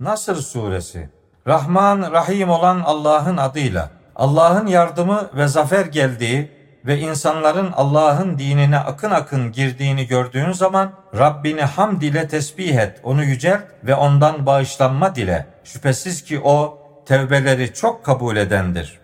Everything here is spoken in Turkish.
Nasır suresi Rahman Rahim olan Allah'ın adıyla Allah'ın yardımı ve zafer geldiği ve insanların Allah'ın dinine akın akın girdiğini gördüğün zaman Rabbini hamd ile tesbih et, onu yücelt ve ondan bağışlanma dile. Şüphesiz ki o tevbeleri çok kabul edendir.